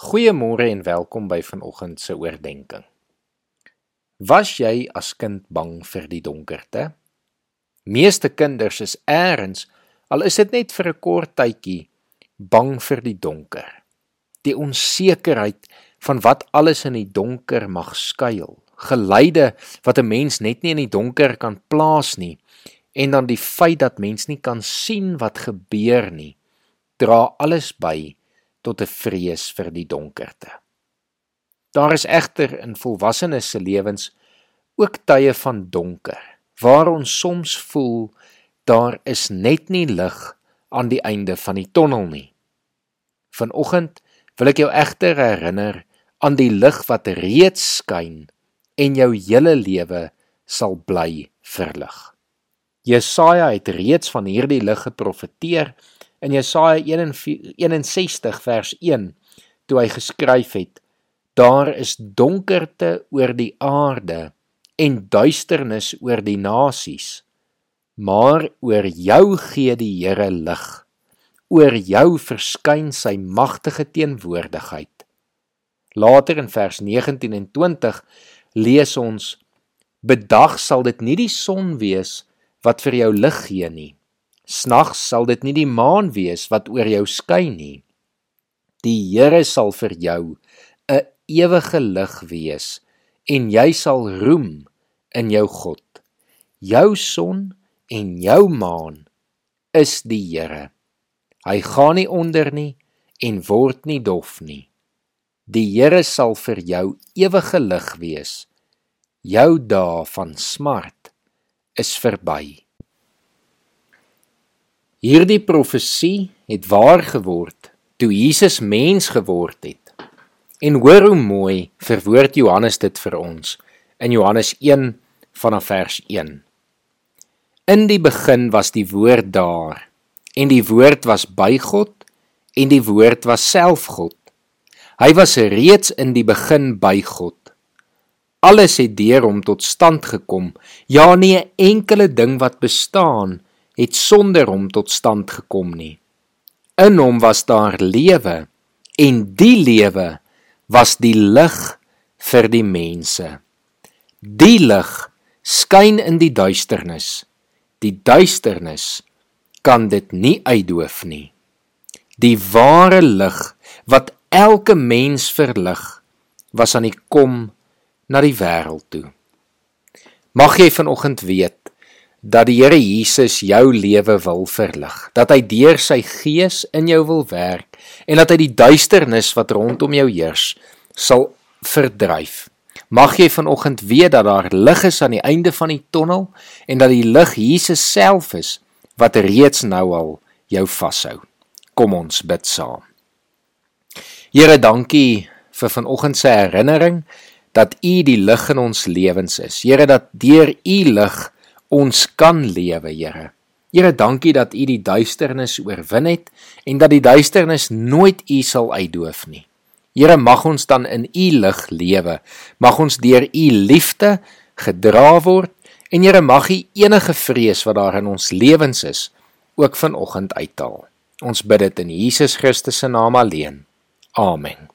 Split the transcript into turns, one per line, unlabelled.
Goeiemôre en welkom by vanoggend se oordeenking. Was jy as kind bang vir die donkerte? Meeste kinders is eers, al is dit net vir 'n kort tydjie, bang vir die donker. Die onsekerheid van wat alles in die donker mag skuil, geleide wat 'n mens net nie in die donker kan plaas nie, en dan die feit dat mens nie kan sien wat gebeur nie, dra alles by tot 'n vrees vir die donkerte. Daar is egter in volwassenes se lewens ook tye van donker waar ons soms voel daar is net nie lig aan die einde van die tonnel nie. Vanoggend wil ek jou egter herinner aan die lig wat reeds skyn en jou hele lewe sal bly verlig. Jesaja het reeds van hierdie lig geprofeteer in Jesaja 61 vers 1 toe hy geskryf het daar is donkerte oor die aarde en duisternis oor die nasies maar oor jou gee die Here lig. Oor jou verskyn sy magtige teenwoordigheid. Later in vers 19 en 20 lees ons bedag sal dit nie die son wees wat vir jou lig gee nie Snags sal dit nie die maan wees wat oor jou skyn nie. Die Here sal vir jou 'n ewige lig wees en jy sal roem in jou God. Jou son en jou maan is die Here. Hy gaan nie onder nie en word nie dof nie. Die Here sal vir jou ewige lig wees. Jou dae van smart is verby. Hierdie profesie het waar geword toe Jesus mens geword het. En hoor hoe mooi verwoord Johannes dit vir ons in Johannes 1 vanaf vers 1. In die begin was die woord daar en die woord was by God en die woord was self God. Hy was reeds in die begin by God. Alles het deur hom tot stand gekom. Ja, nie 'n enkele ding wat bestaan het sonder hom tot stand gekom nie. In hom was daar lewe en die lewe was die lig vir die mense. Die lig skyn in die duisternis. Die duisternis kan dit nie uitdoof nie. Die ware lig wat elke mens verlig was aan die kom na die wêreld toe. Mag jy vanoggend weet dat die Here Jesus jou lewe wil verlig, dat hy deur sy gees in jou wil werk en dat hy die duisternis wat rondom jou heers sal verdryf. Mag jy vanoggend weet dat daar lig is aan die einde van die tonnel en dat die lig Jesus self is wat reeds nou al jou vashou. Kom ons bid saam. Here, dankie vir vanoggend se herinnering dat U die lig in ons lewens is. Here, dat deur U lig ons kan lewe, Here. Here, dankie dat U die duisternis oorwin het en dat die duisternis nooit U sal uitdoof nie. Here, mag ons dan in U lig lewe. Mag ons deur U liefde gedra word en Here, mag U enige vrees wat daar in ons lewens is, ook vanoggend uithaal. Ons bid dit in Jesus Christus se naam alleen. Amen.